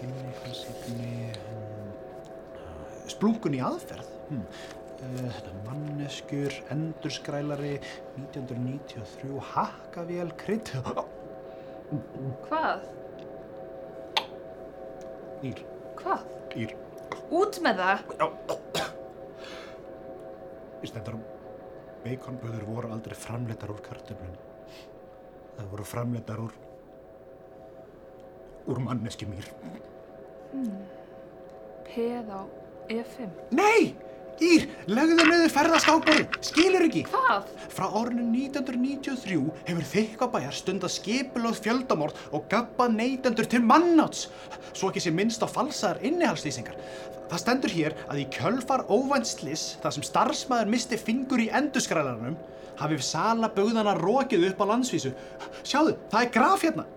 inniklassigni, hmm, splungun í aðferð. Hmm. Uh, þetta manneskjur, endurskrælari, 1993, hakkavél, krydd. Hvað? Ír, Hvað? ír. Út með það! Í stendur að beikonböður voru aldrei framleitar úr kartöflun. Það voru framleitar úr úr manneskjumýr. Peð á E5. Nei! Ír, legðu niður ferðaskákborðið, skilur ekki. Hvað? Frá árinu 1993 hefur þykkabæjar stundað skipulöð fjöldamorð og gabbað neytendur til mannáts. Svo ekki sé minnst á falsaðar innihalslýsingar. Það stendur hér að í kjölfar óvænt sliss, þar sem starfsmæður misti fingur í endurskrælarnum, hafi sala bugðana rokið upp á landsvísu. Sjáðu, það er graf hérna.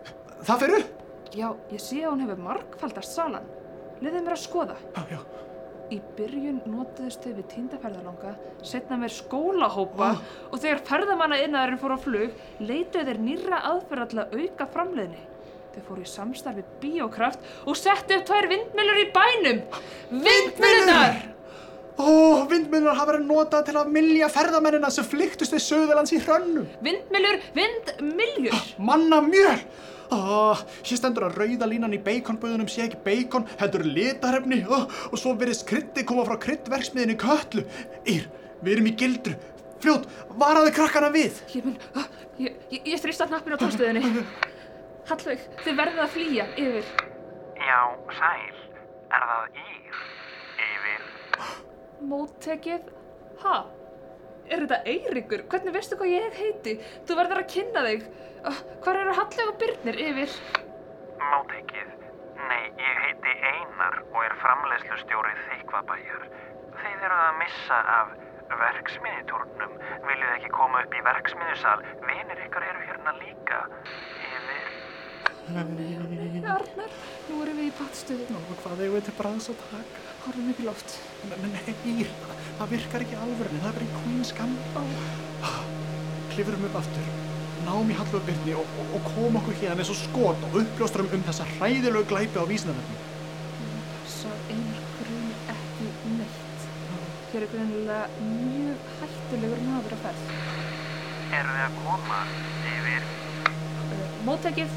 Það fer upp. Já, ég sé að hún hefur margfaldast salan. Leðið mér að skoða. Já, já. Í byrjun notuðust þau við tíndaferðalanga, setna með skólahópa og þegar ferðamanna innaðurinn fór á flug, leituðu þeir nýra aðferða til að auka framleiðni. Þau fóru í samstarfi bíókraft og settu upp tvær vindmjölur í bænum. Vindmjölunar! Ó, vindmjölunar hafa verið notað til að milja ferðamennina sem flyktust við Suðurlands í hrönnum. Vindmjölur, vindmiljur! Manna mjöl! Oh, hér stendur að rauða línan í beikonböðunum sé ekki beikon, heldur litarefni oh, og svo verðist krytti koma frá kryddverksmiðinni Köllu. Ír, við erum í gildru. Fljót, varaðu krakkana við. Ég mun, ah, ég, ég, ég þrýsta hnappin á tórstöðinni. Hallveig, þið verðið að flýja yfir. Já, sæl. Er það Ír? Yfir. Móttekið? Ha? Er þetta Eiríkur? Hvernig veistu hvað ég heiti? Þú verður að kynna þig. Uh, hvar eru Hallveig og Birnir yfir? Móttekið. Nei, ég heiti Einar og er framleiðslustjóri Þykvabæjar. Þið eruð að missa af verksmiðjutúrnum. Viljið ekki koma upp í verksmiðjusal? Vinir ykkar eru hérna líka. Yfir. Arnar, nú erum við í pattstöðu. Nú, hvað eigum við til bræðs að taka? Horfum upp í loft. Nei, það virkar ekki alvörni, það er bara í Queen's Gambit. Klifurum upp aftur. náum í Hallvörbyrni og, og, og koma okkur hérna eins og skot og uppljóstrum um þessa hræðilegu glæpi á vísindavefnum. Svo einar grun ekki neitt. Hér er greinilega mjög hættulegur maður að ferð. Erum við að koma yfir? Uh, Móttekið.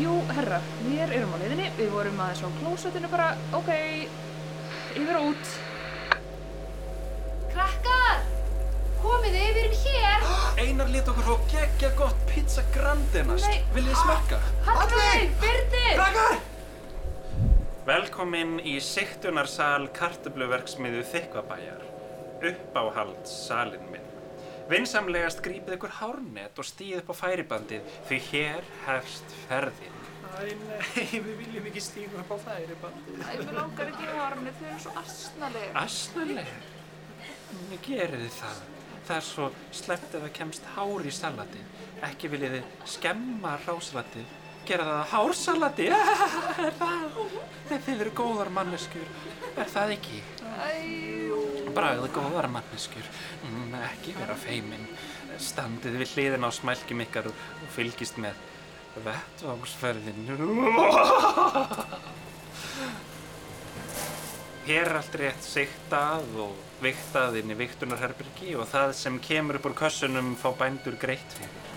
Jú, herra, við erum á leiðinni. Við vorum aðeins á klósettinu bara, ok, yfir og út. Krakkar! Komið þið, við erum hér! Einar lit okkur fá geggja gott pizza. Nei. Viljið þið smakka? Hallveig! Byrnir! Krakkar! Velkomin í siktunarsal kartöfluverksmiðu Þykkvabæjar. Uppáhald salin minn. Vinsamlegast grípið ykkur hárnet og stíð upp á færibandið því hér hefst ferðin. Nei, við viljum ekki stíga upp á þæri bandi. Æ, mér langar ekki í hárni, þau eru svo asnaleg. Asnaleg? Gerið þið það. Það er svo sleppt ef það kemst hár í salatið. Ekki viljið þið skemma rásalatið. Gera það að hársalati. Nei, þið eru góðar manneskjur. Er það ekki? Bragðu góðar manneskjur. Mm, ekki vera feimin. Standið við hliðin á smælgjum ykkar og fylgist með vettvángsferðinu. Hér er allt rétt siktað og viktað inn í viktunarherbyrgi og það sem kemur upp úr kössunum fá bændur greitt fyrir.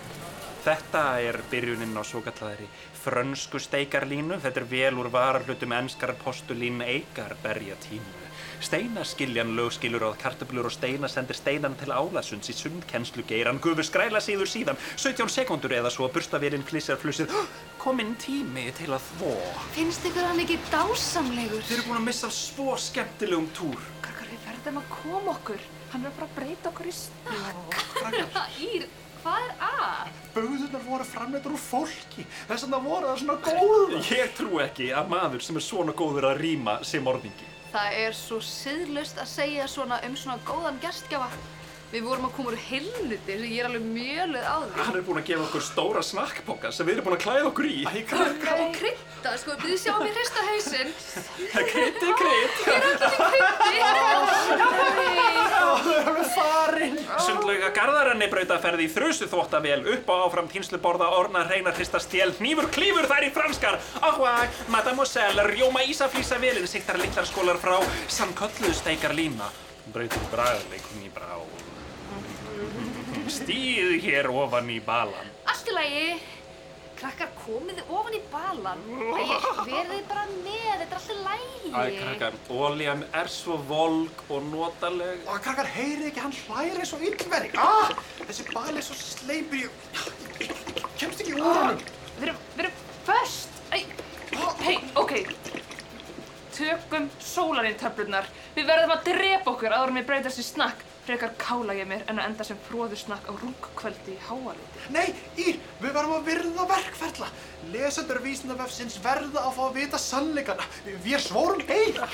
Þetta er byrjunin á svo kallaðri frönsku steikarlínu. Þetta er vel úr vararhlutum enskar postulín eikar berja tímu. Steinaskiljan lögskilur á kartöflur og steina sendir steinan til álasunds í sundkennslu geiran. Gufu skræla síður síðan, 17 sekundur eða svo burstavélinn flissar flussið. Kominn tími til að þvó. Finnst ykkur hann ekki dásamlegur? Þið eru búin að missa svo skemmtilegum túr. Krakkar, við verðum að koma okkur. Hann er bara að breyta okkur í snakk. Ír, hvað er að? Böðunar voru framleitur úr fólki, þess vegna voru það svona góður. Ég trú ekki að maður sem er svona góður að rýma sem orðingi. Það er svo siðlust að segja svona um svona góðan gestgjafa. Við vorum að koma úr heilnuti sem ég er alveg mjöluð á því. Hann er búinn að gefa okkur stóra snakkpoka sem við erum búin að klæða okkur í. Æ, Já, og krydda, sko, þið sjáum mér hrista hausinn. Krytti, krydd. Hér er allir kryddi. Það er alveg farinn. Sundlauga garðarenni brautaferði í þrjusu þvóttavél upp á áfram tínsluborða orna reyna hrista stjél hnífur klífur þær í franskar Ahua, mademoiselle, rjóma ísaflýsa vélinn siktar litlar skólar frá sannkölluð steikar lína Brautur bragðleikum í brá Stíð hér ofan í balan Allt í lagi. Krakkar, komið þið ofan í balan. Æ, verðið bara með, þetta er allt í lagi. Æ, krakkar, ólían er svo volg og notaleg Og krakkar, heyrið ekki, hann hlæri eins og illveri. Ah, þessi bali er svo sleipur í... Kemst ekki úr honum. Við erum, við erum föst. Æ, hei, ok. Tökum sólarinn töflunar. Við verðum að drepa okkur áður en við breytast í snakk. Frekar kála ég mér en að enda sem fróður snakk á rungkvöldi í háaliti. Nei, Ír, við verðum að virða verkferla. Lesendur vísindavefsins verða að fá að vita sannleikana. Við svorum heil.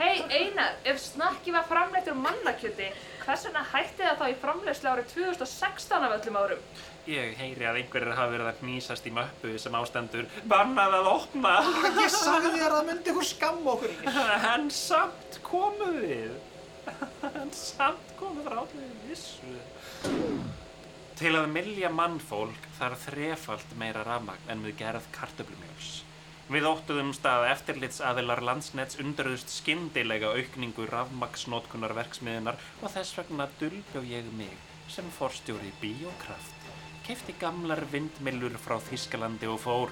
Hei Einar, ef snakki var framleitt úr mannakjöti, hvers vegna hætti það þá í framleiðslu árið 2016 af öllum árum? Ég heyri að einhverjir hafa verið að hnýsast í möppu sem ástendur Bannað að opna. Ég sagði þér að það myndi ykkur skamma okkur. En samt komu við En samt komu frá við vissu. Til að milja mannfólk þarf þrefalt meira rafmagn en við gerð kartöflumjöls. Við óttuðumst að eftirlitsaðilar landsnets undurðust skyndilega aukningu rafmagsnótkunar verksmiðunar og þess vegna dulbjó ég mig sem forstjóri Biokraft kefti gamlar vindmillur frá Þískalandi og fór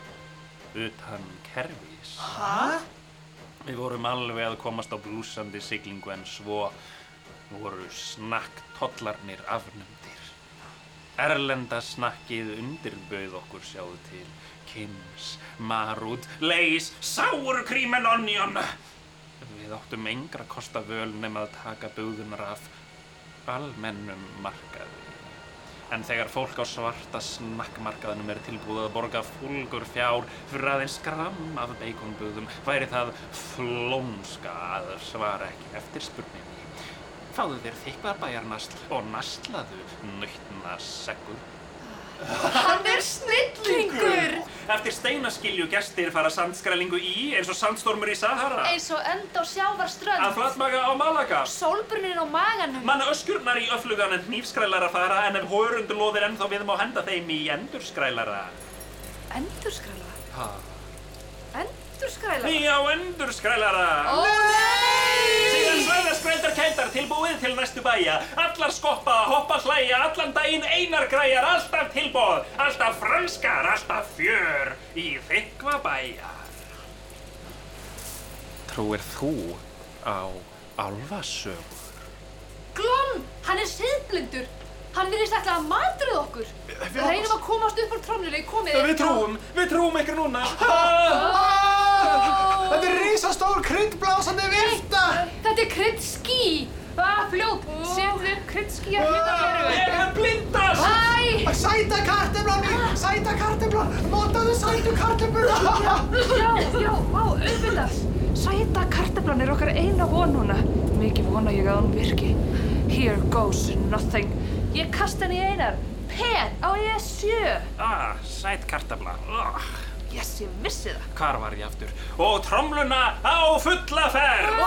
utan kerfis. Hæ? Við vorum alveg að komast á blúsandi siglingu en svo voru snakktollarnir afnumdir. Erlenda snakkið undirbauð okkur sjáðu til. Kims, Marút, Leys, Sour Cream and Onion. Við áttum engra kosta völ nema að taka bugðunar af almennum markaði. En þegar fólk á svarta snakkmarkaðinum er tilbúið að borga fúlgur fjár fyrir aðeins gram af beikonbúðum, væri það flónska að svara ekki eftir spurningi. Fáðu þér þykvarbæjarnasl og naslaðu nautna seggur. Hann er snillingur! Eftir steinaskilju gestir fara sandskrælingu í eins og sandstormur í Sahara. Eins og enda á sjávarströnd. Að flatmaga á Malaga. Sólbrunnin á maganum. Mann öskurnar í öflugan en hnífskrælara fara en ef hórundur loðir ennþá við má henda þeim í endurskrælara. Endurskrælara? Ha? Endurskrælara? Já, endurskrælara. Ó nei! Síðan svæða skrældar kældar tilbúið til næstu bæja. Allar skoppa, hoppa, hlæja, allan daginn einar græjar, alltaf tilbúð, alltaf franskar, alltaf fjör í þykva bæjar. Trúir þú á álfasögur? Glom, hann er siðblindur. Hann virðist ætla að matruð okkur. Við reynum að komast upp úr trómninu, komið Við trúum, við trúum ykkur núna. Þetta er risastór kryddblásandi vilta! Þetta er kryddský. Ah, fljót, setðu upp kryddskýjar hérna veru. Ég er blindast! Hæ! Sæta kartemlan mín! Sæta kartemlan! Notaðu sætu kartemlan! Já, já, vá, auðvitað. Sæta karteflan er okkar eina von núna. Mikið vona ég að hún virki. Here goes nothing. Ég kasta henni í einar. Pen, á ég sjö. Ah, sæt kartabla. Oh, Yes, ég vissi það. hvar var ég aftur? Og tromluna á fulla ferð!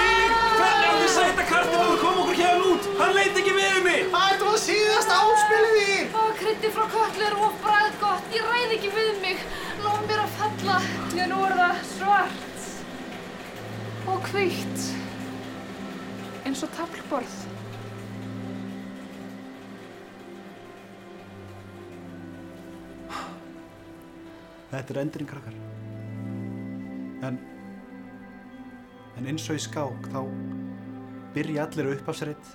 Í hvernig átti sæta kartabla kom okkur hérna út? Hann leit ekki við mig! Þetta var síðasta áspilið þín! Ó, kryddið frá köllu er of bræðgott. Ég ræð ekki við mig. Lóð mér að falla. Já, nú er það svart. Og hvítt. Eins og taflborð. Þetta er endurinn, krakkar. En, en eins og í skák þá byrja allir á upphafsreitt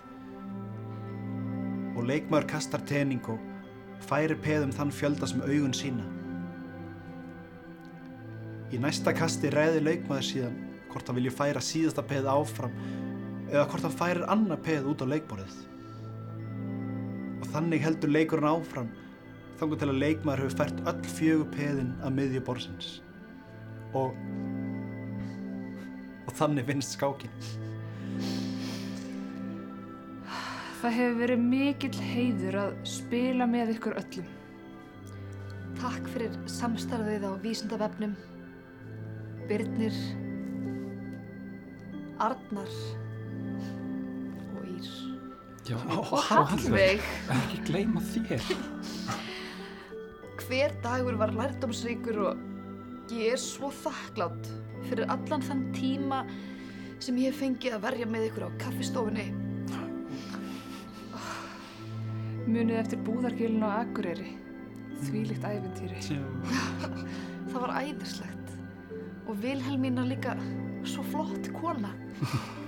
og leikmaður kastar tening og færir peðum þann fjölda sem augun sína. Í næsta kasti ræði leikmaður síðan hvort hann vilji færa síðasta peð áfram eða hvort hann færir annað peð út á leikborðið. Og þannig heldur leikurinn áfram þangur til að leikmaður hefur fært öll fjögur peðin að miðju borðsins og og þannig vinnst skákin Það hefur verið mikill heiður að spila með ykkur öllum. Takk fyrir samstarfið á vísindavefnum. Birnir, Arnar og Ír. Já, Og Hallveig. Ekki gleyma þér. Hver dagur var lærdómsríkur og ég er svo þakklátt fyrir allan þann tíma sem ég hef fengið að verja með ykkur á kaffistofunni. Munið eftir búðargilin á Akureyri. Þvílíkt æfintýri. Það var æðislegt. Og Vilhelmína líka svo flott kona.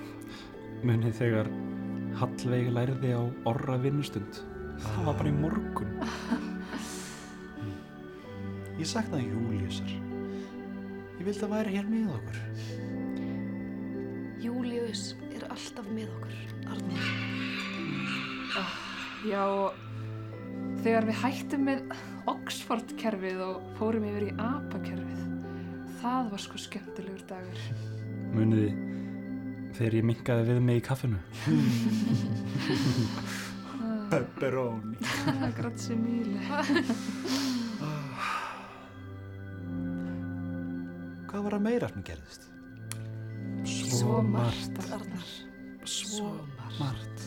Munið þegar Hallveig lærði á orra vinnustund. Það var bara í morgun. Ég saknaði Júliusar Ég vildi að væri hér með okkur Július er alltaf með okkur, Arnar. Já, og þegar við hættum með Oxford-kerfið og fórum yfir í APA-kerfið, það var sko skemmtilegur dagur. Muniði þegar ég minkaði við mig í kaffinu. Pepperoni Ah, Grazie mille. Hvað var að meira sem gerðist? Svo margt, Arnar. Svo margt.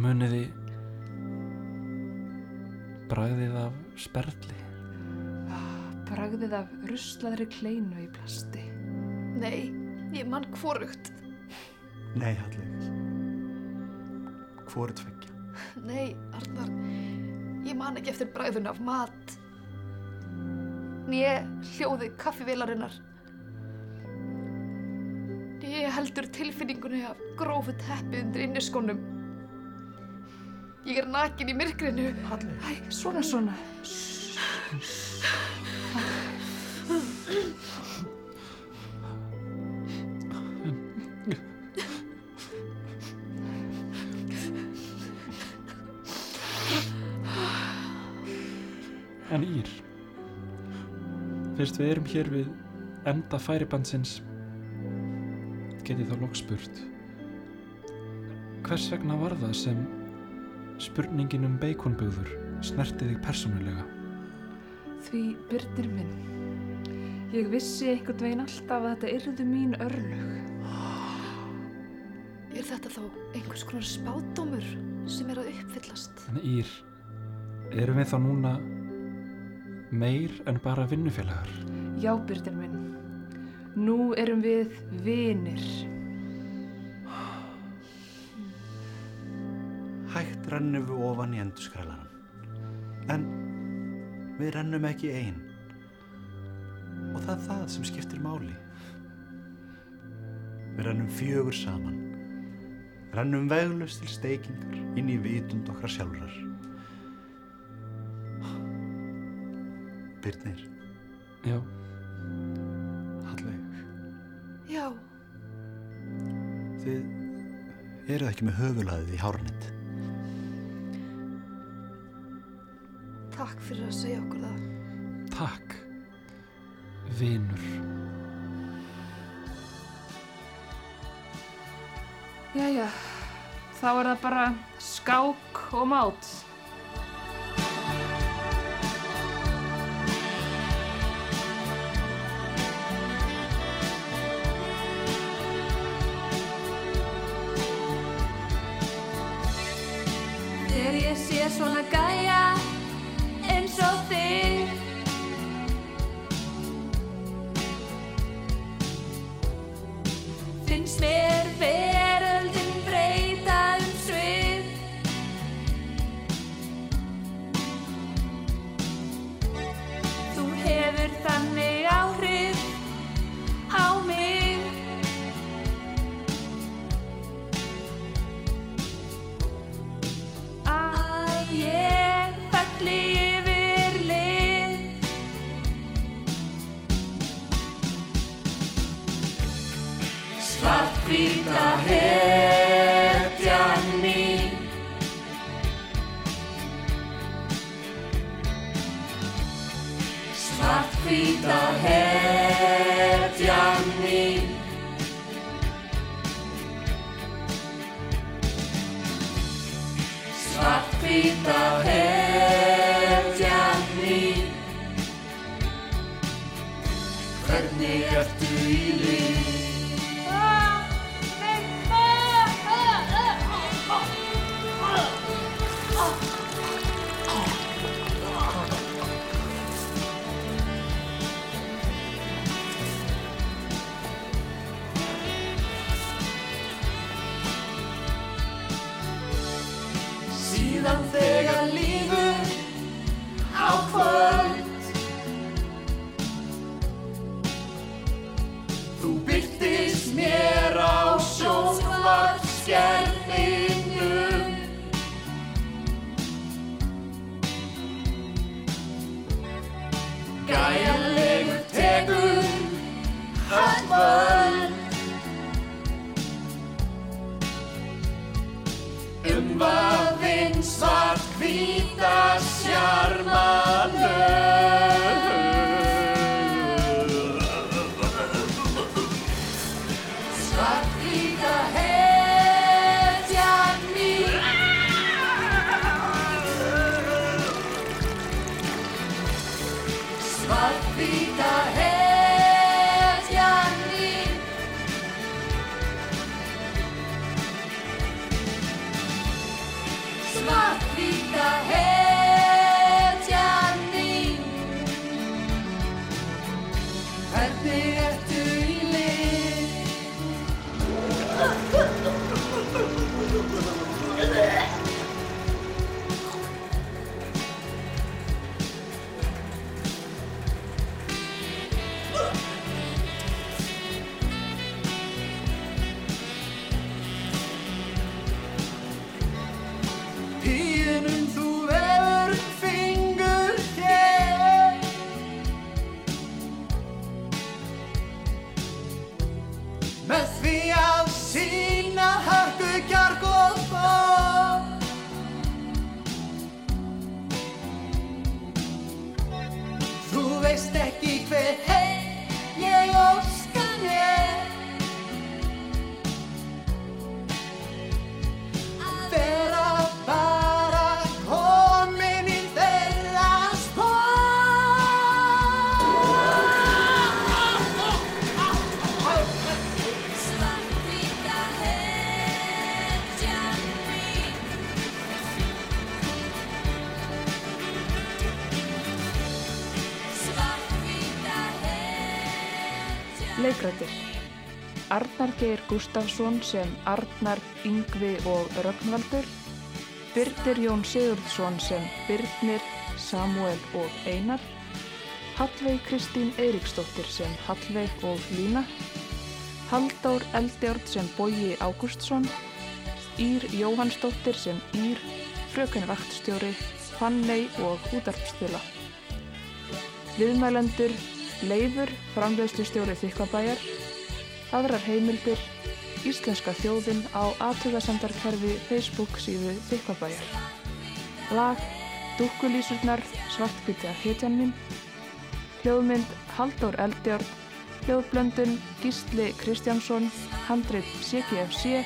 Muniði bragðið af sperli. Bragðið af ruslaðri kleinu í plasti. Nei, ég mann hvorugt. Nei, Hallveig Hvoru tveggja Nei, Arnar, ég man ekki eftir bræðun af mat. Né hljóði kaffivélarinnar. Né heldur tilfinningunni af grófu teppi undir inniskónum. Ég er nakin í myrkrinu. Hallveig Æ, svona, svona. En fyrst við erum hér við enda færibandsins, get ég þá loks spurt. Hvers vegna var það sem spurningin um beikonbugður snerti þig persónulega? Því byrnir minn, ég vissi einhvern veginn alltaf að þetta yrðu mín örlög. Er þetta þá einhvers konar spádómur sem er að uppfyllast? En Ír, erum við þá núna meir en bara vinnufélagar? Já, byrnir minn, nú erum við vinir. Hægt rennum við ofan í endurskrælaran. En við rennum ekki einn. Og það er það sem skiptir máli. Við rennum fjögur saman. Rennum veglust til steikingar inn í vitund okkar sjálfrar. Byrnir, Já, Hallveig, Já, þið eruð ekki með höfulaðið í hárnett. takk fyrir að segja okkur það. takk, vinur. Jæja, þá er það bara skák og mát. Leikrættir Arnar Geir Gustafsson sem Arnar, Yngvi og Rögnvaldur. Birnir Jón Sigurðsson sem Birnir, Samuel og Einar. Hallveig Kristín Eiríksdóttir sem Hallveig og Lína. Halldór Eldjárn sem Bogi Ágústsson. Ír Jóhannsdóttir sem Ír Fröken Vaktstjóri Fanney og útarpstila Viðmælendur Leifur, framleiðslustjóri Þykkvabæjar Aðrar heimildir Íslenska þjóðin á aðtugasamdarkerfi Facebook síðu Þykkvabæjar Lag Dúkkulísurnar Svartkvítja hetjan mín Hljóðmynd Halldór Eldjárn. Hljóðblöndun Gísli Kristjánsson Handrið CGFC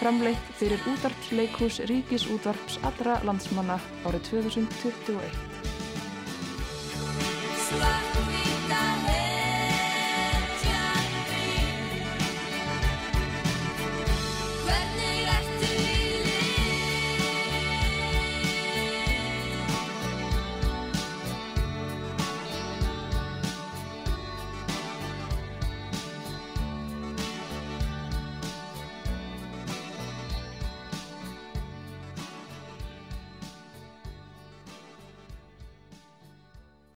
framleitt fyrir útarpsleikhús Ríkis útvarps allra landsmanna árið 2021 Svart